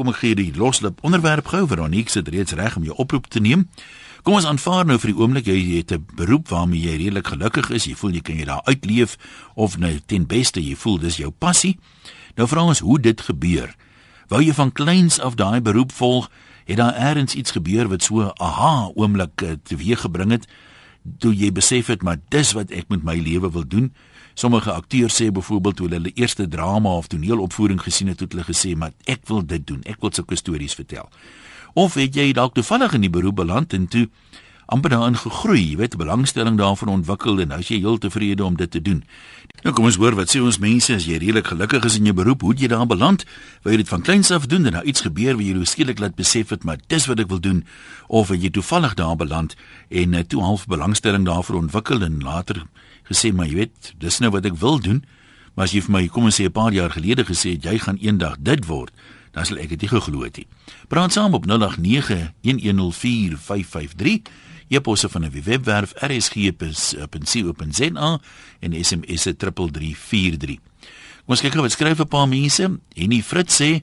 Kom ek gee die loslip onderwerp gou vir Oniek se reeds reg om jou oproep te neem. Kom ons aanvaar nou vir die oomblik jy het 'n beroep waarmee jy redelik gelukkig is, jy voel jy kan jy daar uitleef of nou ten beste jy voel dis jou passie. Nou vra ons hoe dit gebeur. Wou jy van kleins af daai beroep volg? Het daar eers iets gebeur wat so aha oomblik eh, teweeggebring het toe jy besef het maar dis wat ek met my lewe wil doen? Sommige akteurs sê byvoorbeeld toe hulle hulle eerste drama of toneelopvoering gesien het, het hulle gesê, "Maar ek wil dit doen. Ek wil sulke stories vertel." Of het jy dalk toevallig in die beroep beland en toe amper daarin gegroei, jy weet, belangstelling daarvoor ontwikkel en nou is jy heel tevrede om dit te doen. Nou kom ons hoor wat sê ons mense as jy redelik gelukkig is in jou beroep, hoe jy daar beland, wou jy dit van kleins af doen en nou iets gebeur wat jou skielik laat besef het maar dis wat ek wil doen of wat jy toevallig daar beland en uh, toe half belangstelling daarvoor ontwikkel en later gesê maar jy weet, dis nou wat ek wil doen. Maar as jy vir my kom ons sê 'n paar jaar gelede gesê het jy gaan eendag dit word, dan sal ek dit nie geglo het nie. Praat saam op 089 1104 553 e-posse van die webwerf rsg.co.za en SMSe 3343. Kom ons kyk gou wat skryf 'n paar mense. Henny Fritz sê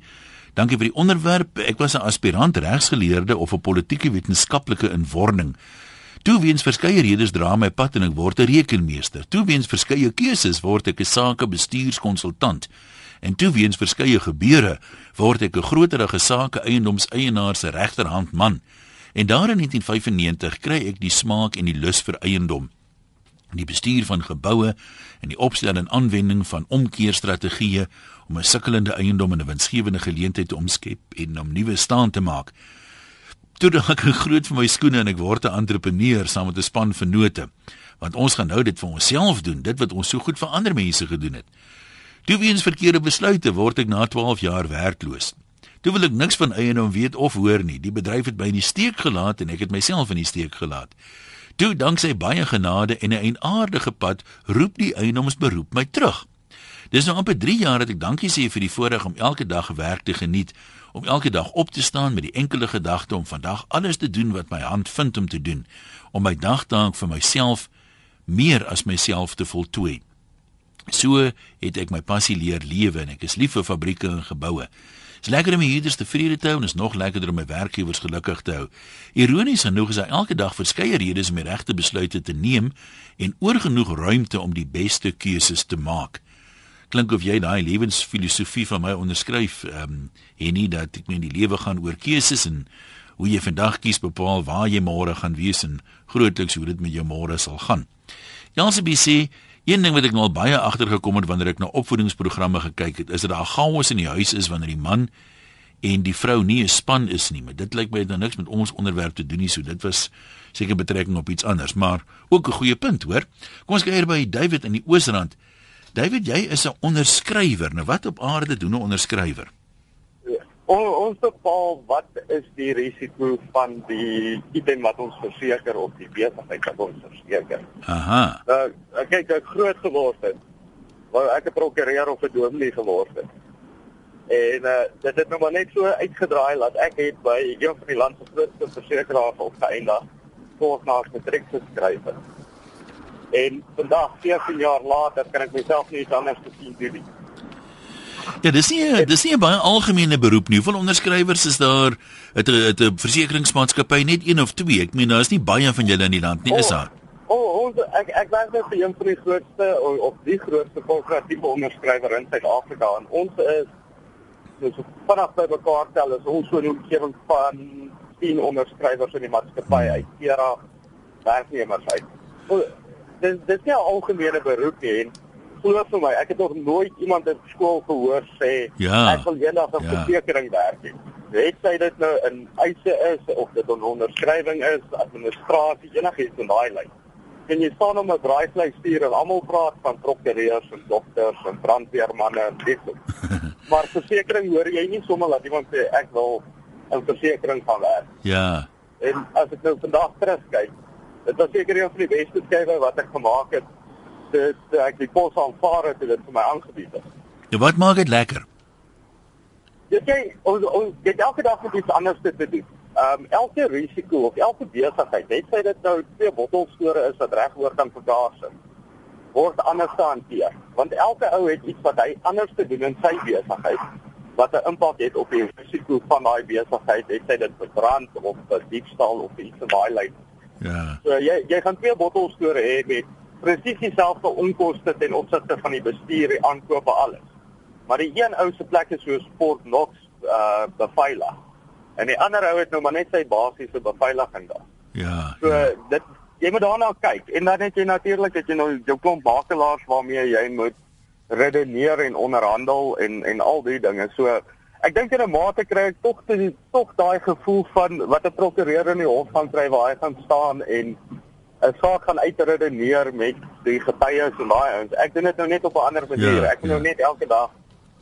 Dankie vir die onderwerp. Ek was 'n aspirant regsgeleerde of 'n politieke wetenskaplike inwording. Toe weens verskeie redes dra my pad en ek word 'n rekenmeester. Toe weens verskeie keuses word ek 'n sakebestuurskonsultant. En toe weens verskeie gebeure word ek 'n groterige sake eiendomseienaar se regterhand man. En daar in 1995 kry ek die smaak en die lus vir eiendom. Die bestuur van geboue en die opstel en aanwending van omkeerstrategieë om 'n sukkelende eiendom in 'n winsgewende geleentheid te omskep en om nuwe staan te maak toe dan ek groot vir my skoene en ek word 'n entrepreneur saam met 'n span vennote. Want ons gaan nou dit vir onsself doen, dit wat ons so goed vir ander mense gedoen het. Toe weens verkeerde besluite word ek na 12 jaar werkloos. Toe wil ek niks van eiendom weet of hoor nie. Die bedryf het my in die steek gelaat en ek het myself in die steek gelaat. Toe danksy baie genade en 'n eienaardige pad roep die eiendomsberoep my terug. Dis nou amper 3 jaar dat ek dankie sê vir die voorreg om elke dag werk te geniet om elke dag op te staan met die enkele gedagte om vandag alles te doen wat my hand vind om te doen, om my dagtaak vir myself meer as myself te voltooi. So het ek my passie leer lewe en ek is lief vir fabrieke en geboue. Dis lekker om hierders tevrede te hou en is nog lekkerder om my werkgewers gelukkig te hou. Ironies genoeg is daar elke dag verskeie redes om die regte besluite te neem en oorgenoeg ruimte om die beste keuses te maak klink of jy daai lewensfilosofie van my onderskryf ehm um, en nie dat ek meen die lewe gaan oor keuses en hoe jy vandag kies bepaal waar jy môre gaan wees en grootliks hoe dit met jou môre sal gaan. Jansie BC Een ding wat ek nou al baie agtergekom het wanneer ek na opvoedingsprogramme gekyk het, is dat daar chaos in die huis is wanneer die man en die vrou nie 'n span is nie. Maar dit lyk my het nou niks met ons onderwerp te doen nie, so dit was seker betrekking op iets anders, maar ook 'n goeie punt, hoor. Kom ons kyk hier by David in die Oosrand. David, jy is 'n onderskrywer. Nou wat op aarde doen 'n onderskrywer? Ja, ons bepaal wat is die risiko van die item wat ons verseker op die besigheid wat ons verseker. Aha. Nou, kyk, ek groot geword het. Waar ek 'n prokureur of 'n dominee geword het. En uh, dit het nou maar net so uitgedraai dat ek het by een van die land se grootste versekeraars opgeëindig voor na matriek geskryf het. En vandag 14 jaar later kan ek myself nie anders gesien doen nie. Ja, dis nie dis nie 'n baie algemene beroep nie. Hoeveel onderskrywers is daar? Het 'n 'n versekeringsmaatskappy net een of twee? Ek meen daar is nie baie van julle in die land nie, is daar? O, oh, ons ek ek werk net vir een van die grootste of die grootste korporatiewe onderskrywer in Suid-Afrika en ons is dis vanaf by mekaar tel is ons so 'n omgewing van 10 onderskrywers in die maatskappy uit era werknemers uit dis dis nie 'n algemene beroep nie en glo vir my, ek het nog nooit iemand in skool gehoor sê ja, ek wil eendag 'n ja. versekerings werk nie. Weet jy dit nou in eise is of dit 'n onderskrywing is, administrasie, enigiets in daai lyn. En jy staan om 'n braaivleis stuur en almal praat van prokureurs en dokters en brandweermanne en dit. maar versekerings hoor jy nie sommer dat iemand sê ek wil 'n versekerings gaan werk. Ja. En as ek nou vandag terugkyk, Dit was seker een van die beste skywe wat ek gemaak het. Dit ek die pos aanvaar het dit vir my aangebied het. Ja, wat maak dit lekker? Jy sê ons ons dit elke dag moet iets anders te doen. Ehm um, elke risiko of elke besigheid, net sy dit nou twee bottelstore is wat regoor kan vergaas het word anders hanteer want elke ou het iets wat hy anders te doen in sy besigheid wat 'n impak het op die risiko van daai besigheid, het sy dit verbrand of diefstal of iets van daai lyn. Ja. So jy jy gaan twee bottels store hê met presies dieselfde onkoste ten opsigte van die bestuur, die aankope alles. Maar die een ou se plek is soos Fort Knox uh beveilig. En die ander ou het nou maar net sy basiese beveiliging daar. Ja. So ja. dit jy moet daarna kyk en dan het jy natuurlik dat jy nou jou klomp makelaars waarmee jy moet redeneer en onderhandel en en al die dinge. So ek dink in 'n mate kry ek tog tog daai gevoel van wat 'n prokureur in die hof gaan kry waar hy gaan staan en 'n saak gaan uitredeneer met die getuies en daai ouens. Ek doen dit nou net op 'n ander manier. Ja, ek moet nou ja. net elke dag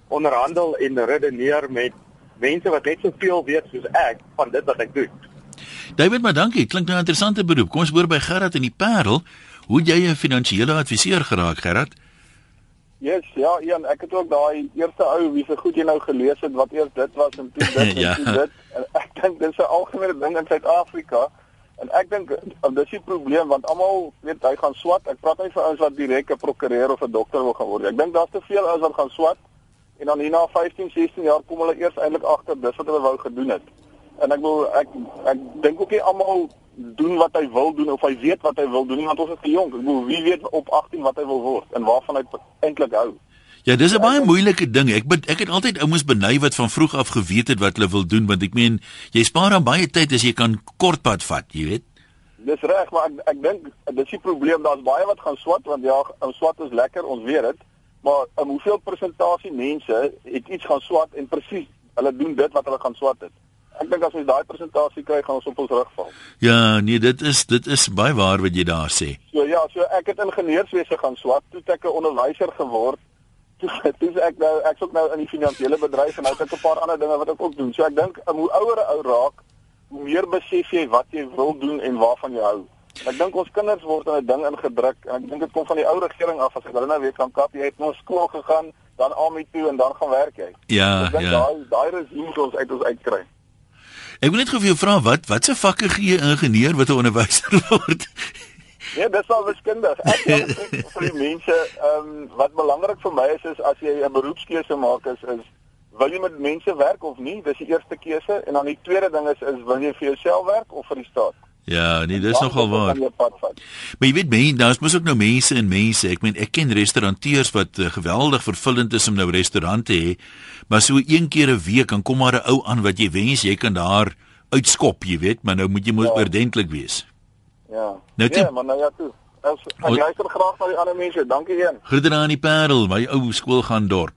onderhandel en redeneer met mense wat net soveel weet soos ek van dit wat ek doen. David, maar dankie. Klink nou 'n interessante beroep. Kom ons hoor by Gerard in die Parel. Hoe jy 'n finansiële adviseur geraak, Gerard? Yes, ja, Ian, ek het ook daai eerste ou wie se goed jy nou gelees het wat eers dit was en toe dit Ja. en toe dit. En ek dink dis 'n algemene ding in Suid-Afrika. En ek dink uh, dis die probleem want almal weet hy gaan swat. Ek praat nie vir ouens wat direk 'n prokureur of 'n dokter wil gaan word. Ek dink daar's te veel ouens wat gaan swat en dan hierna 15, 16 jaar kom hulle eers eintlik agter dis wat hulle wou gedoen het. En ek wil ek ek dink ook nie almal doen wat hy wil doen of hy weet wat hy wil doen nie want ons is te jonk. Ek bedoel wie weet op 18 wat hy wil word en waarvan hy eintlik hou. Ja, dis 'n baie moeilike ding. Ek bet, ek het altyd ouens beny wat van vroeg af geweet het wat hulle wil doen want ek meen jy spaar dan baie tyd as jy kan kortpad vat, jy weet. Dis reg, maar ek ek dink dis die probleem, daar's baie wat gaan swat want ja, swat is lekker, ons weet dit. Maar um, hoeveel persentasie mense het iets gaan swat en presies hulle doen dit wat hulle gaan swat het. Ek dink as ons daai persentasie kry, gaan ons op ons rug val. Ja, nee, dit is dit is baie waar wat jy daar sê. So ja, so ek het ingenieurswese gaan swat, toe ek 'n onderwyser geword. Toe toe ek nou ek's ook nou in die finansiële bedryf en nou het ek 'n paar ander dinge wat ek ook doen. So ek dink um, hoe ouer 'n ou raak, hoe meer besef jy wat jy wil doen en waarvan jy hou. Ek dink ons kinders word in 'n ding ingedruk en ek dink dit kom van die ou regering af as ek hulle nou weer kan kap. Jy het nou skool gegaan, dan army toe en dan gaan werk jy. Ja, ek dink ja. daai daai regime moet ons uit ons uitkry. Ek wil net gou vir jou vra wat watse vakke gee 'n ingenieur wat 'n onderwyser word? Ja, dis al wiskundig. Ek dink vir die mense, ehm um, wat belangrik vir my is is as jy 'n beroepskeuse maak is is wil jy met mense werk of nie? Dis die eerste keuse en dan die tweede ding is is wil jy vir jouself werk of vir die staat? Ja, nee, dis nogal waar. Maar jy weet mense, daar's mos ook nou mense en mense. Ek meen ek ken restauranteurs wat uh, geweldig vervullend is om nou restaurante te hê, maar so een keer 'n week dan kom maar 'n ou aan wat jy wens jy kan daar uitskop, jy weet, maar nou moet jy mos Ja. oordentlik wees. Ja. Nou, toe- ja, maar nou ja toe. As ek Hoi. luister graag na die ander mense. Dankie een. Groete aan die Parel, my ou skool gaan dorp.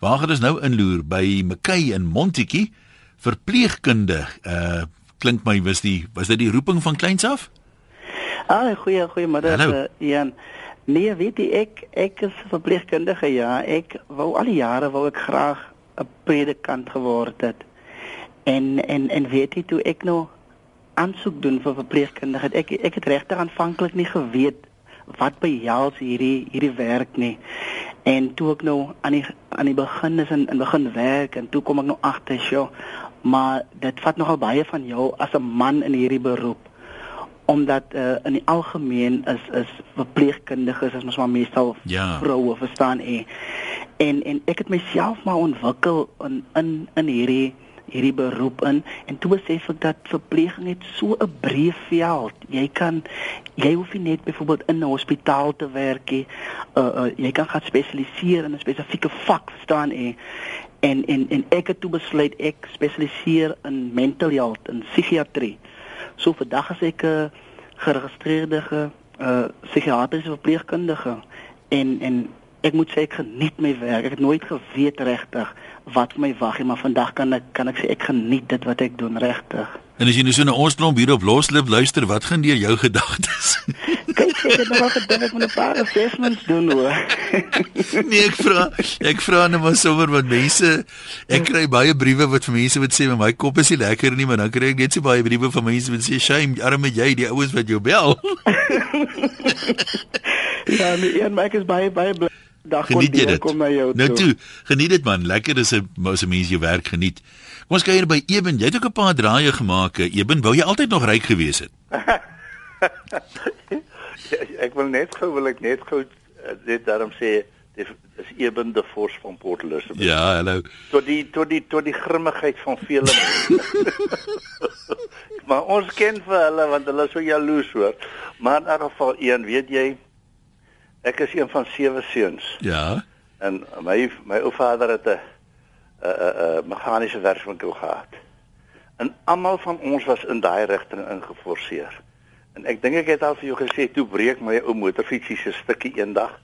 Waar gaan ons nou inloer by Mackay in Montetjie? Verpleegkunde. Uh klink my was die was dit die roeping van kleins af? Ah, goeie goeiemôre Hallo. uh, Ian. Nee, weet jy ek ek is verpleegkundige ja. Ek wou al die jare wou ek graag 'n predikant geword het. En en en weet jy toe ek nou aansoek doen vir verpleegkundige, ek ek het regtig aanvanklik nie geweet wat behels hierdie hierdie werk nie. En toe ek nou aan die aan die begin is in in begin werk en toe kom ek nou agter, sjoe, maar dit vat nogal baie van jou as 'n man in hierdie beroep omdat uh, in die algemeen is is verpleegkundiges is mos maar meestal Ja. vroue verstaan jy en en ek het myself maar ontwikkel in in in hierdie hierdie beroep in. En toe besef ek dat verpleging het so 'n breë veld. Jy kan jy hoef nie net byvoorbeeld in 'n hospitaal te werk nie. Uh, uh, jy kan gaan spesialiseer in 'n spesifieke vak verstaan jy en en en ek het toe besluit ek spesialiseer in mental health en psigiatrie. So vandag is ek 'n geregistreerde ge, uh, psigiatriese verpleegkundige. En en ek moet sê ek geniet my werk. Ek het nooit geweet regtig wat vir my wag nie, maar vandag kan ek kan ek sê ek geniet dit wat ek doen regtig. En as jy nou so na ons klomp hier op Loslip luister, wat gaan deur jou gedagtes? Kyk, ek het nog al gedink ek moet 'n paar assessments doen hoor. nee, ek vra, ek vra net maar sommer wat mense ek kry baie briewe wat vir mense wat sê my kop is nie lekker nie, maar dan kry ek net so baie briewe van mense wat sê shame, arme jy, die ouens wat jou bel. ja, nee, en maar ek is baie baie bly. Dag Geniet jy dit? kom na jou Nou toe. toe, geniet dit man. Lekker is 'n mos 'n mens jou werk geniet. Kom ons kyk hier by Eben. Jy het ook 'n paar draaie gemaak. eh, Eben, wou jy altyd nog ryk gewees het? ek wil net gou wil ek net gou eh, dit daarom sê Dit is Eben de Vos van Port Elizabeth. Ja, hallo. Tot die tot die tot die grimmigheid van vele. maar ons ken vir hulle want hulle is so jaloes hoor. Maar in elk geval een, weet jy, ek is een van sewe seuns. Ja. En my my ou vader het 'n 'n 'n meganiese werkswinkel gehad. En almal van ons was in daai rigting ingeforseer. En ek dink ek het al vir jou gesê toe breek my ou motorfietsie se stukkie eendag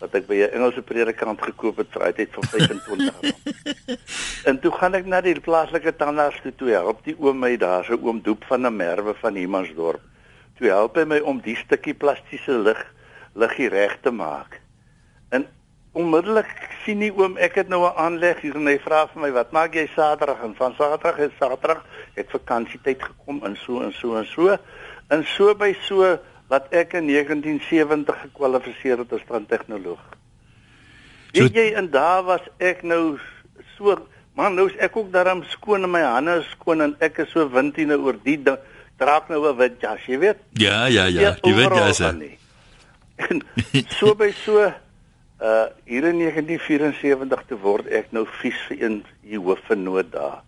wat ek by 'n Engelse predikant gekoop het vir uitheid van 25 rand. en toe gaan ek na die plaaslike tandarts toe toe help die oom my daar, so oom Doep van 'n merwe van Humansdorp. Toe help hy my om die stukkie plastiese lig liggie reg te maak. En onmiddellik sien die oom ek het nou 'n aanleg hier en hy vra vir my wat maak jy Saterdag en van Saterdag is Saterdag het vakansietyd gekom en so en so en so en so by so wat ek in 1970 gekwalifiseer het as strandtegnoloog. So- Weet jy en daar was ek nou so man nou is ek ook daarom skoon en my hande skoon en ek is so windine oor die ding draak nou 'n wit jas, jy weet. Ja, ja, ja. Jy weet overal jy sê. van nie. En so by so uh hier in 1974 te word ek nou vies vir een Jehovenoot daar.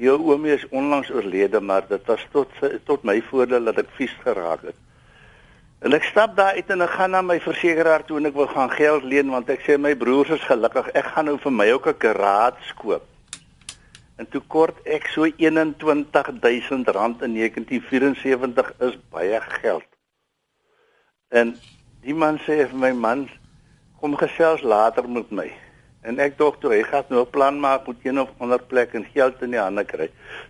Die ou oomie is onlangs oorlede, maar dit was tot tot my voordeel dat ek vies geraak het. En ek stap daar uit en ek gaan na my versekeraar toe en ek wil gaan geld leen want ek sê my broers is gelukkig. Ek gaan nou vir my ook 'n garage koop. En toe kort ek so 21000 rand in 1974 is baie geld. En die man sê vir my man kom gesels later met my. En ek dink toe hy gaan nou 'n plan maak met een of ander plek en geld in die hande kry.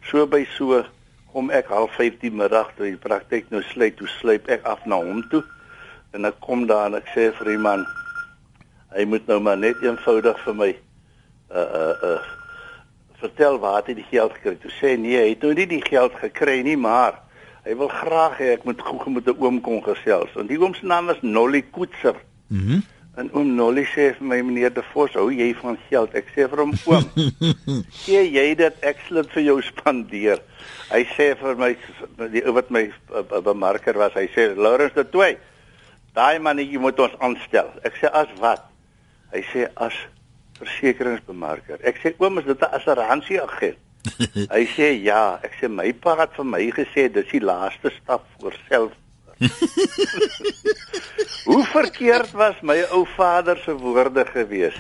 So by so kom ek half 5 die middag toe die praktyk nou sluit, toe sluip ek af na hom toe. En ek kom daar en ek sê vir die man hy moet nou maar net eenvoudig vir my uh uh uh vertel waar het hy die geld gekry. Sê hy, nee, hy het nou nie die geld gekry nie, maar hy wil graag hê ek moet gou met 'n oom kon gesels. En die oom se naam is Nolly Koetser. Mhm. En oom Nolly sê vir my meneer De Vos, hou jy van geld? Ek sê vir hom oom, gee jy dit ek sal dit vir jou spandeer. Hy sê vir my die ou wat my uh, bemarker was, hy sê Lawrence de Toey, daai mannetjie moet ons aanstel. Ek sê as wat? Hy sê as versekeringsbemarker. Ek sê oom, is dit 'n assuransie agent? Hy sê ja, ek sê my pa het vir my gesê dis die laaste stap voor self. Hoe verkeerd was my ou vader se woorde gewees.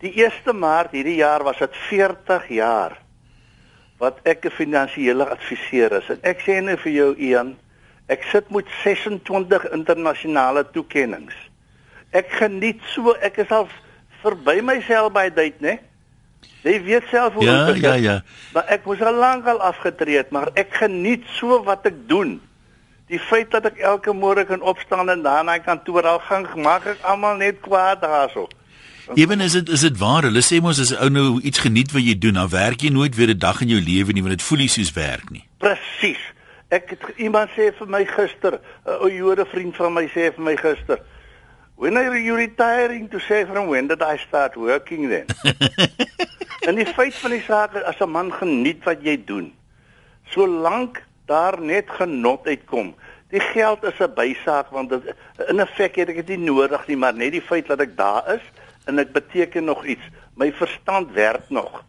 Die 1 Maart hierdie jaar was dit 40 jaar wat ek 'n finansiële adviseur is en ek sê nou vir jou Ian, ek sit met 26 internasionale toekenninge. Ek geniet so, ek is al verby myself by tyd, né? Jy weet self hoe Ja, dit is. ja, ja. Maar ek moes al lank al afgetree maar ek geniet so wat ek doen. Die feit dat ek elke môre kan opstaan en daarna na kantoor al gaan, maak ek almal net kwaad daarso. Ewen is dit is dit waar? Hulle sê mos as 'n ou nou iets geniet wat jy doen, dan werk jy nooit weer 'n dag in jou lewe nie, want dit voel nie soos werk nie. Presies. Ek het iemand sê vir my gister, 'n ou Jode vriend van my sê vir my gister, "When are you retiring to say from when did I start working then?" en die feit van die saak is as 'n man geniet wat jy doen, solank daar net genot uitkom. Die geld is 'n bysaak want dit, in effek het ek dit nie nodig nie, maar net die feit dat ek daar is en dit beteken nog iets. My verstand werk nog.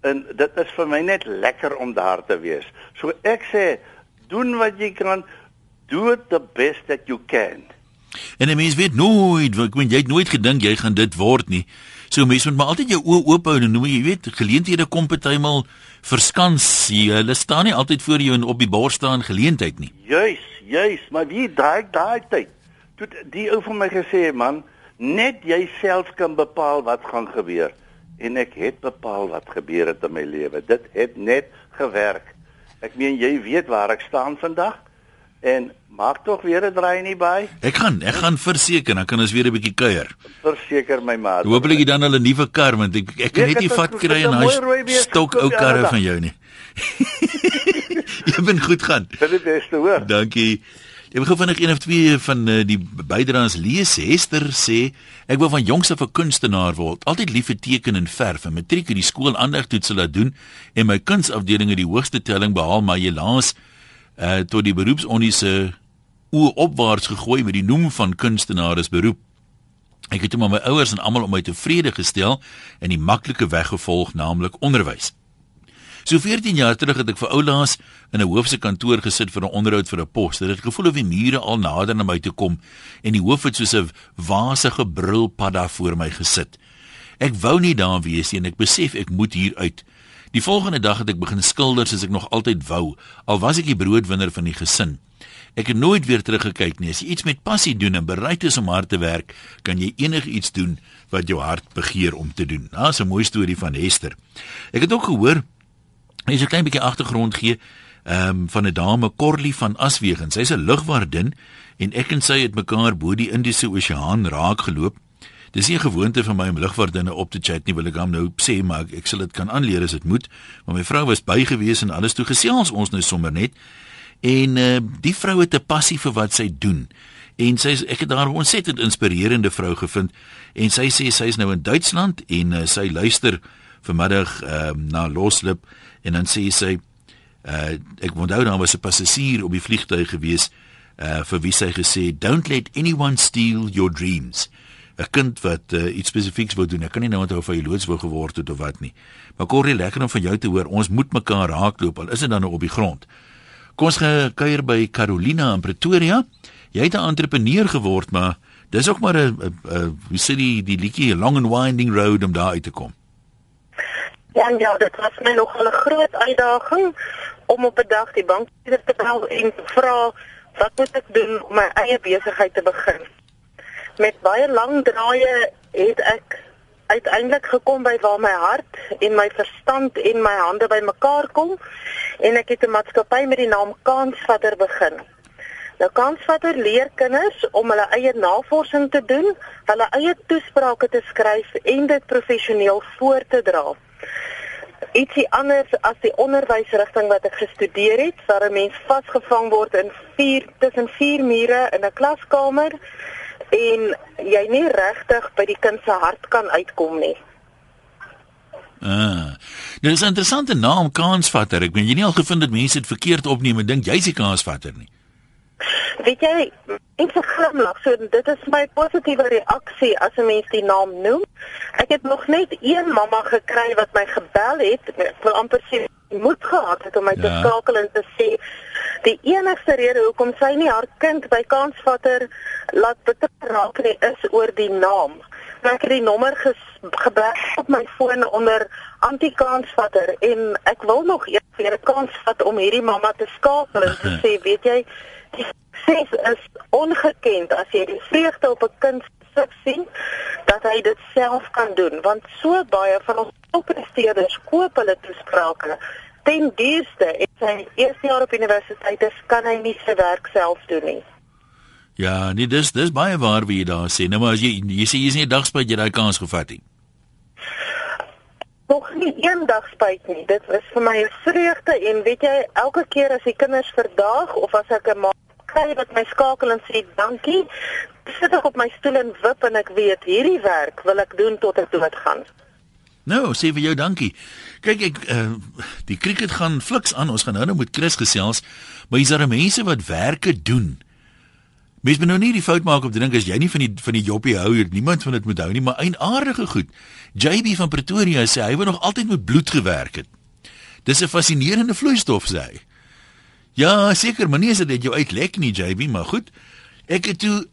En dit is vir my net lekker om daar te wees. So ek sê, doen wat jy kan, do it the best that you can. En 'n mens weet nooit, want jy het nooit gedink jy gaan dit word nie. So mense moet maar altyd jou oë oop hou en noem jy weet, geleenthede kom partymal verskans. Hulle staan nie altyd voor jou en op die bors staan geleentheid nie. Juis, juis, maar wie daai daai tyd. Toe die ou van my gesê, man, net jy self kan bepaal wat gaan gebeur. En ek het bepaal wat gebeur het in my lewe. Dit het net gewerk. Ek meen jy weet waar ek staan vandag en maak tog weer 'n draai in die baai. Ek gaan, ek gaan verseker, dan kan ons weer 'n bietjie kuier. Verseker my maat. Hooplik jy dan 'n nuwe kar want ek ek kan net nie vat kry het in 'n daai mooi rooi bees stok ou karre van jou nie. jy ben goed gaan. Dit is beste hoor. Dankie. Ek wil vinnig een of twee van uh, die bydraes lees. Hester sê ek wil van jongs af 'n kunstenaar word. Altyd lief vir teken en verf. In matriek het die skool aandagtoetse laat doen en my kunsafdeling het die hoogste telling behaal, maar helaas uh tot die beroepsonnie se oë opwaarts gegooi met die noem van kunstenaar as beroep. Ek het hom aan my ouers en almal om my tevrede gestel en die maklike weg gevolg, naamlik onderwys. So 14 jaar terug het ek vir oulaas in 'n hoofse kantoor gesit vir 'n onderhoud vir 'n pos. Dit het gevoel of die mure al nader na my toe kom en die hoof het soos 'n wasige brulpad daar voor my gesit. Ek wou nie daar wees nie en ek besef ek moet hier uit. Die volgende dag het ek begin skilder soos ek nog altyd wou, al was ek die broodwinner van die gesin. Ek het nooit weer teruggekyk nie. As jy iets met passie doen en bereid is om hard te werk, kan jy enigiets doen wat jou hart begeer om te doen. Daar's 'n mooi storie van Hester. Ek het ook gehoor Hy is 'n klein bietjie agtergrond gee ehm um, van 'n dame Corlie van Aswegen. Sy's 'n lugwaardin en ek en sy het mekaar bo die Indiese Oseaan raak geloop. Dis nie 'n gewoonte van my om lugwaardinne op te chat nie, wil ek hom nou sê, maar ek sal dit kan aanleer as dit moet. Maar my vrou was by gewees en alles toe gesels ons nou sommer net. En uh, die vrou het 'n passie vir wat sy doen. En sy ek het daar 'n ontsettend inspirerende vrou gevind en sy sê sy is nou in Duitsland en uh, sy luister vanmiddag ehm uh, na Loslip en dan sê sy uh ek onthou dan was 'n passasier op die vliegtuig gewees uh vir wie sy gesê don't let anyone steal your dreams 'n kind wat uh, iets spesifieks wou doen. Ek kan nie nou onthou of hy loods wou geword het of wat nie. Maar Corrie lekker om van jou te hoor. Ons moet mekaar raakloop al is dit dan nou op die grond. Kom ons gekuier by Carolina in Pretoria. Jy het 'n entrepreneur geword maar dis ook maar 'n hoe sê die die liedjie long and winding road om daar uit te kom. Ja, ja, dit was my nog 'n groot uitdaging om op 'n dag die bank te bel en te vra wat moet ek doen om my eie besigheid te begin. Met baie lang draaie het ek uiteindelik gekom by waar my hart en my verstand en my hande bymekaar kom en ek het 'n maatskappy met die naam Kansvatter begin. Nou Kansvatter leer kinders om hulle eie navorsing te doen, hulle eie toesprake te skryf en dit professioneel voor te dra ietsie anders as die onderwysrigting wat ek gestudeer het, waar 'n mens vasgevang word in vier tussen vier mure in 'n klaskamer en jy nie regtig by die kind se hart kan uitkom nie. Ah. Dit is 'n interessante naam, kansvatter. Ek meen jy nie al gevind dat mense dit verkeerd opneem en dink jy's die kansvatter nie. Weet jy, ek se glimlag, so dit is my positiewe reaksie as 'n mens die naam noem. Ek het nog net een mamma gekry wat my gebel het, wil amper sê moed gehad het om my ja. te skakel en te sê die enigste rede hoekom sy nie haar kind by kansvatter laat betrek nie is oor die naam. Nou, ek het die nommer gebeur op my foon onder anti-kansvatter en ek wil nog eers weer 'n kans vat om hierdie mamma te skakel en te sê, weet jy, die sukses is ongekend as jy die vreugde op 'n kind se sien dat hy dit self kan doen want so baie van ons toppresteerders koop hulle toesprake ten duurste en sy eerste jaar op universiteit is kan hy nie sy werk self doen nie Ja, nee, dis dis baie waar wie jy daar sê. Nou maar as jy jy sê jy's nie 'n dag spyt jy daai kans gevat nie. Nog nie een dag spyt nie. Dit is vir my 'n vreugde en weet jy, elke keer as die kinders verdaag of as ek 'n kry wat my skakel en sê dankie. Sit ek op my stoel en wip en ek weet hierdie werk wil ek doen tot ek dood gaan. Nou, sê vir jou dankie. Kyk ek uh, die cricket gaan fliks aan. Ons gaan nou nou met Chris gesels, maar hier's daar mense wat werke doen. Mens moet nou nie die fout maak om te dink as jy nie van die van die joppie hou, niemand van dit moet hou nie, maar eienaardige goed. JB van Pretoria sê hy wou nog altyd met bloed gewerk het. Dis 'n fascinerende vloeistof sê hy. Ja, seker, maar nie as dit jou uitlek nie, JB, maar goed. Ek het toe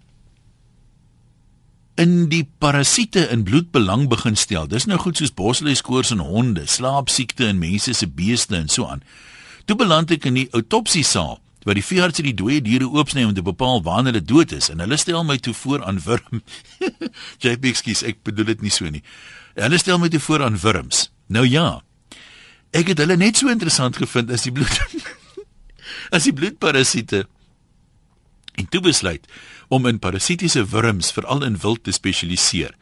in die parasiete in bloed belang begin stel. Dis nou goed soos bosluiskoors in honde, slaapsiekte in mense se beeste en so aan. Toe beland ek in die autopsiesaal waar die veearts die dooie diere oopsny om te bepaal wanneer hulle dood is en hulle stel my toe voor aan wurm. JB, ekskuus, ek bedoel dit nie so nie. Hulle stel my toe voor aan wurms. Nou ja. Ek het hulle net so interessant gevind as die bloed as die bloedparasiete en toe besluit om in parasitiese wurms veral in wild te spesialiseer.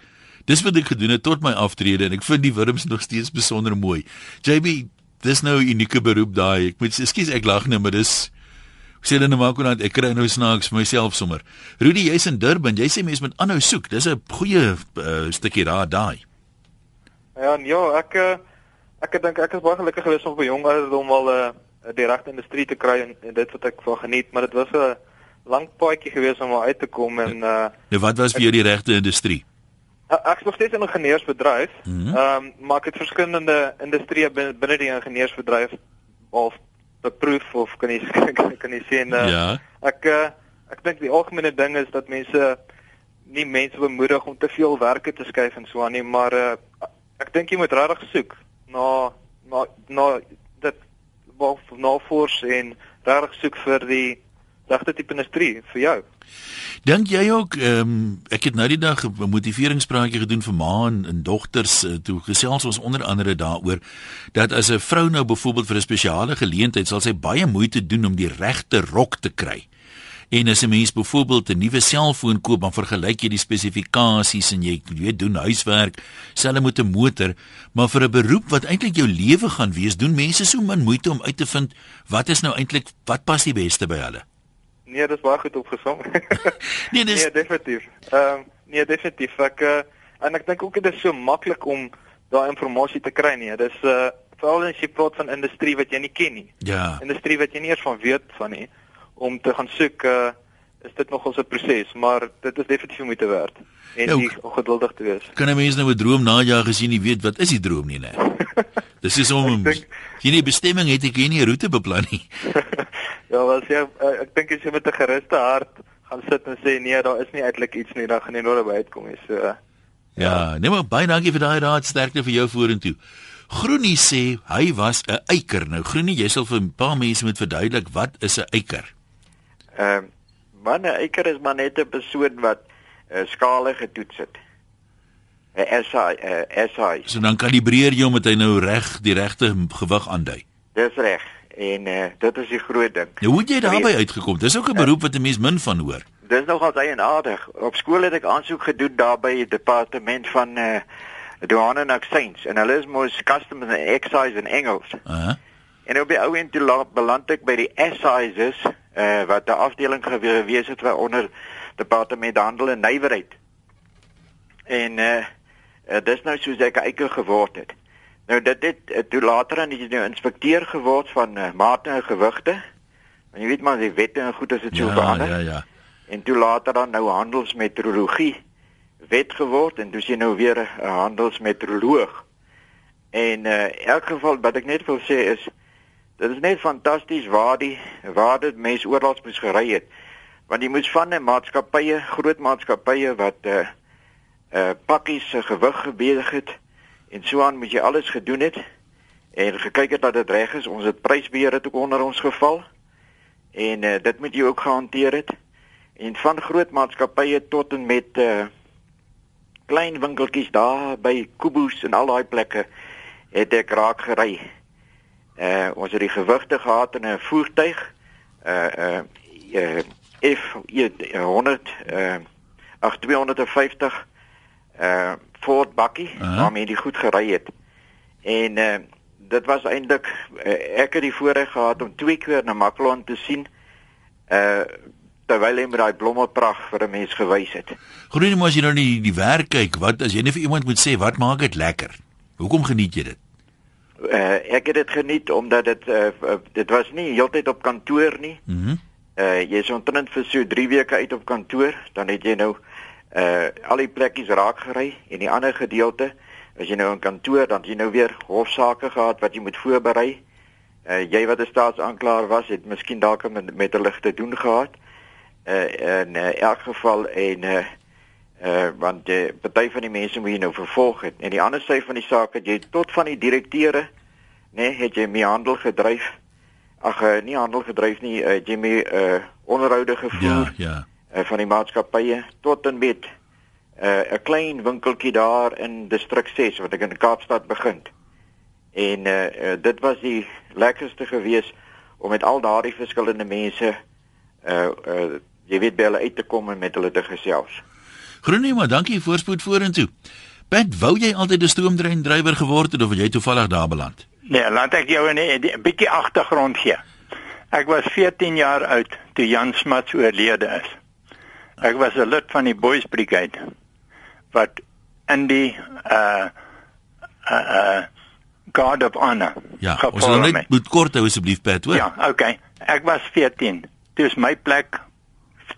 Dis wat ek gedoen het tot my aftrede en ek vind die wurms nog steeds besonder mooi. JB, dis nou 'n unieke beroep daai. Ek moet ekskuus ek lag nou, maar dis sê hulle nou maar kon ek kry nou snaaks myself sommer. Rudy, jy's in Durban. Jy sê mense moet aanhou soek. Dis 'n goeie uh, stukkie raad daai. Ja, ja, ek eh, ek dink ek is baie gelukkig geweest om op 'n jong ouderdom al 'n uh, eh, die regte industrie te kry en, en dit wat ek van geniet, maar dit was 'n lang paadjie geweest om uit te kom en uh Nou wat was vir jou die regte industrie? Ek is nog steeds in 'n ingenieursbedryf. Ehm Mhm. um, maar ek het verskillende industrieë binne binne die ingenieursbedryf of beproef of kan jy kan jy sê en uh, Ja. ek uh, ek dink die algemene ding is dat mense nie mense bemoedig om te veel werke te skuif en so aan nie, maar uh, ek dink jy moet regtig soek na na na dit wel navors en regtig soek vir die regte tipe industrie vir jou. Dink jy ook ehm um, ek het nou die dag 'n motiveringspraatjie gedoen vir ma en, en dogters uh, toe gesels ons onder andere daaroor dat as 'n vrou nou byvoorbeeld vir 'n spesiale geleentheid sal sy baie moeite doen om die regte rok te kry. En as 'n mens byvoorbeeld 'n nuwe selfoon koop, dan vergelyk jy die spesifikasies en jy weet doen huiswerk, selfs met 'n motor, maar vir 'n beroep wat eintlik jou lewe gaan wees, doen mense so min moeite om uit te vind wat is nou eintlik wat pas die beste by hulle. Nee, dis baie goed opgesom. Nee, dis Nee, definitief. Ehm nee, definitief. Ek uh, en ek dink ook dit is so maklik om daai inligting te kry nie. Dis uh veral as jy praat van industrie wat jy nie ken nie. ja. Industrie wat jy nie eers van weet van nie om te gaan soek uh is dit nogal 'n proses, maar dit is definitief moeite werd. En Ja, jy ook- geduldig te wees. kan 'n mens nou 'n droom najag as jy nie weet wat is die droom nie, né? Dis is om Ek as jy nie bestemming het, ek jy nie 'n roete beplan nie. ja, wel as jy uh, ek dink as jy met 'n geruste hart gaan sit en sê nee, daar is nie eintlik iets nie, dan gaan jy nooit by uitkom nie. So uh, Ja, nee maar baie dankie vir daai raad, sterkte vir jou vorentoe. Groenie sê hy was 'n eiker. Nou Groenie, jy sal vir 'n paar mense moet verduidelik wat is 'n eiker? Ehm uh, man, 'n eiker is maar net 'n persoon wat uh, skale getoets het. 'n SI, 'n SI. So dan kalibreer jy om hy nou reg die regte gewig aandui. Dis reg. En uh, dit is die groot ding. Nou hoe het jy daarby uitgekom? Dis ook 'n beroep wat 'n mens min van hoor. Dis nogal eienaardig. Op skool het ek aansoek gedoen daar by die departement van uh, douane en aksies en hulle is mos customs and excise in Engels. Uh -huh. En op die ou end toe la- beland ek by die Uh, wat 'n afdeling gewees het onder departement handel en nywerheid. En uh, uh dis nou soos ek 'n eiker geword het. Nou dit het uh, toe later aan die nou inspekteur geword van uh, mate en gewigte. Want jy weet maar die wette en goed as dit so Ja, verander. ja, ja. En toe later dan nou handelsmetrologie wet geword en dis jy nou weer 'n handelsmetroloog. En uh, in elk geval wat ek net wil sê is dit is net fantasties waar die waar dit mense oral moes gery het. Want jy moes van 'n maatskappye, groot maatskappye wat uh uh pakkies se gewig gebedig het en so aan moet jy alles gedoen het en gekyk het dat dit reg is. Ons het prysbeheer het ook onder ons geval. En uh, dit moet jy ook gehanteer het en van groot maatskappye tot en met uh klein winkeltjies daar by Kubus en al daai plekke het ek raak gery. Uh ons het die gewigte gehad in 'n voertuig uh uh, uh F 100 uh ag 250 uh Ford bakkie waarmee die goed gery het. En uh dit was eintlik uh, ek het die voorreg gehad om twee keer na Makloan te sien uh terwyl hy met daai blommepragt vir 'n mens gewys het. Groenie, as jy nou die die werk kyk, wat as jy net vir iemand moet sê wat maak dit lekker? Hoekom geniet jy dit? Uh ek het dit geniet omdat dit uh dit was nie heeltyd op kantoor nie. Mhm. Mm Uh jy is omtrent vir so 3 weke uit op kantoor, dan het jy nou uh al die plekkies raak gery en die ander gedeelte as jy nou in kantoor dan jy nou weer hofsaake gehad wat jy moet voorberei. Uh jy wat 'n staatsaanklaer was, het miskien dalk met, met hulle te doen gehad. Uh in uh, elk geval en uh uh want die party van die mense moet jy nou vervolg het. En die ander sy van die saak het jy tot van die direkteure nê nee, het jy mee handel gedryf. Ag uh, nie handel gedryf nie, uh, jy mee uh onderhoude gevoer Ja, ja. uh, van die maatskappye tot en met 'n uh, klein winkeltjie daar in distrik 6 wat ek in Kaapstad begin. En uh, uh dit was die lekkerste gewees om met al daardie verskillende mense uh uh jy weet by hulle uit te kom en met hulle te gesels. Groenie, maar dankie voorspoed vorentoe. Pat, wou jy altyd 'n stoomtrein drywer geword het of het jy toevallig daar beland? Nee, laat ek jou 'n bietjie agtergrond gee. Ek was 14 jaar oud toe Jan Smuts oorlede is. Ek was 'n lid van die Boys Brigade wat in die uh uh, uh Guard of Honor. Ja, ons gevorm sal net moet kort hou asseblief Pat, hoor. Ja, okay. Ek was 14. Dis my plek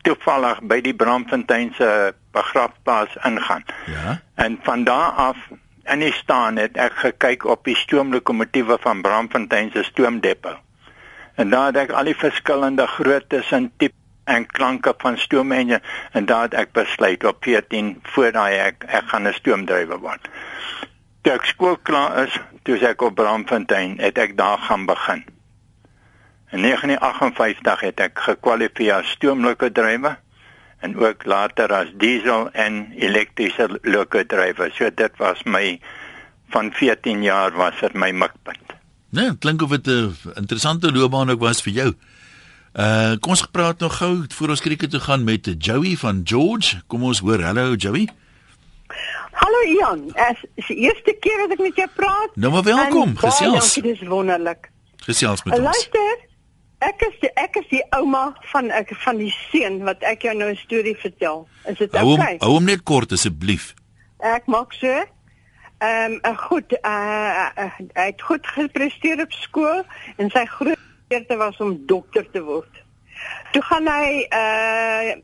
toevallig by die Bramfontein se begrafplaas ingaan. Ja. En van daar af in die staan het ek gekyk op die stoomlokomotiewe van Bramfontein se stoomdepo. En daar het ek al die verskillende groottes en tipe en klanke van stoomenjine en daar het ek besluit op 14 voor daai ek ek gaan 'n stoomdrywer word. Toe ek skool klaar is, toe ek op Bramfontein het ek daar gaan begin. In 1958 het ek gekwalifiseer as stoomlokodrywer en ook later as diesel en elektriese lokodrywer. So dit was my van 14 jaar was dit my mikpunt. Nee, klink of dit 'n interessante loopbaan ook was vir jou. Uh kom ons gepraat nog gou voor ons krieket toe gaan met Joey van George. Kom ons hoor. Hallo Joey. Hallo Ian. Es is die eerste keer dat ek met jou praat. Nou maar welkom. Gesels. Dankie, dis wonderlik. Gesels met ons. Luister. Ek is die, ek is die ouma van ek van die seun wat ek jou nou 'n storie vertel. Is dit oukei? hou hom net kort asseblief. Ek maak so. Ehm um, goed, uh, uh, hy het goed gepresteer op skool en sy groot begeerte was om dokter te word. Toe gaan hy uh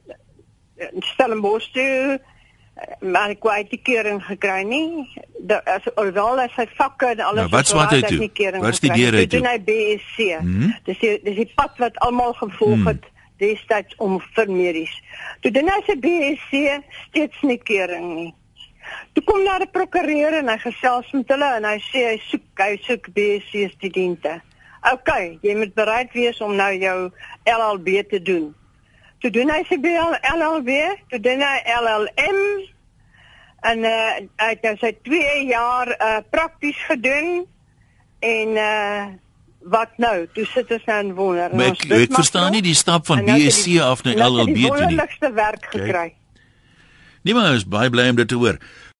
Stellenbosch toe maar ek wou die kering gekry nie. As alhoewel hy sy vakke en alles Nou, wat swat hy toe? Wat studeer hy Toe doen hy BSc. Mhm. Dis die dis die pad wat almal gevolg Mhm. het destyds om vir medies. Toe doen hy sy BSc steeds nie kering nie. Toe kom daar 'n prokureur en hy gesels met hulle en hy sê hy soek hy soek BSc studente. OK, jy moet bereid wees om nou jou LLB te doen. Toe doen hy sy LLB, toe doen hy LLM en uh, hy het nou sy 2 jaar uh, prakties gedoen en uh, wat nou? Toe sit ons nou in wonder. Maar ek ek verstaan nie die stap van nou het BSc die- af na nou het hy LLB die toe nie. wonderlikste werk gekry. Nee maar, is baie bly om dit te hoor.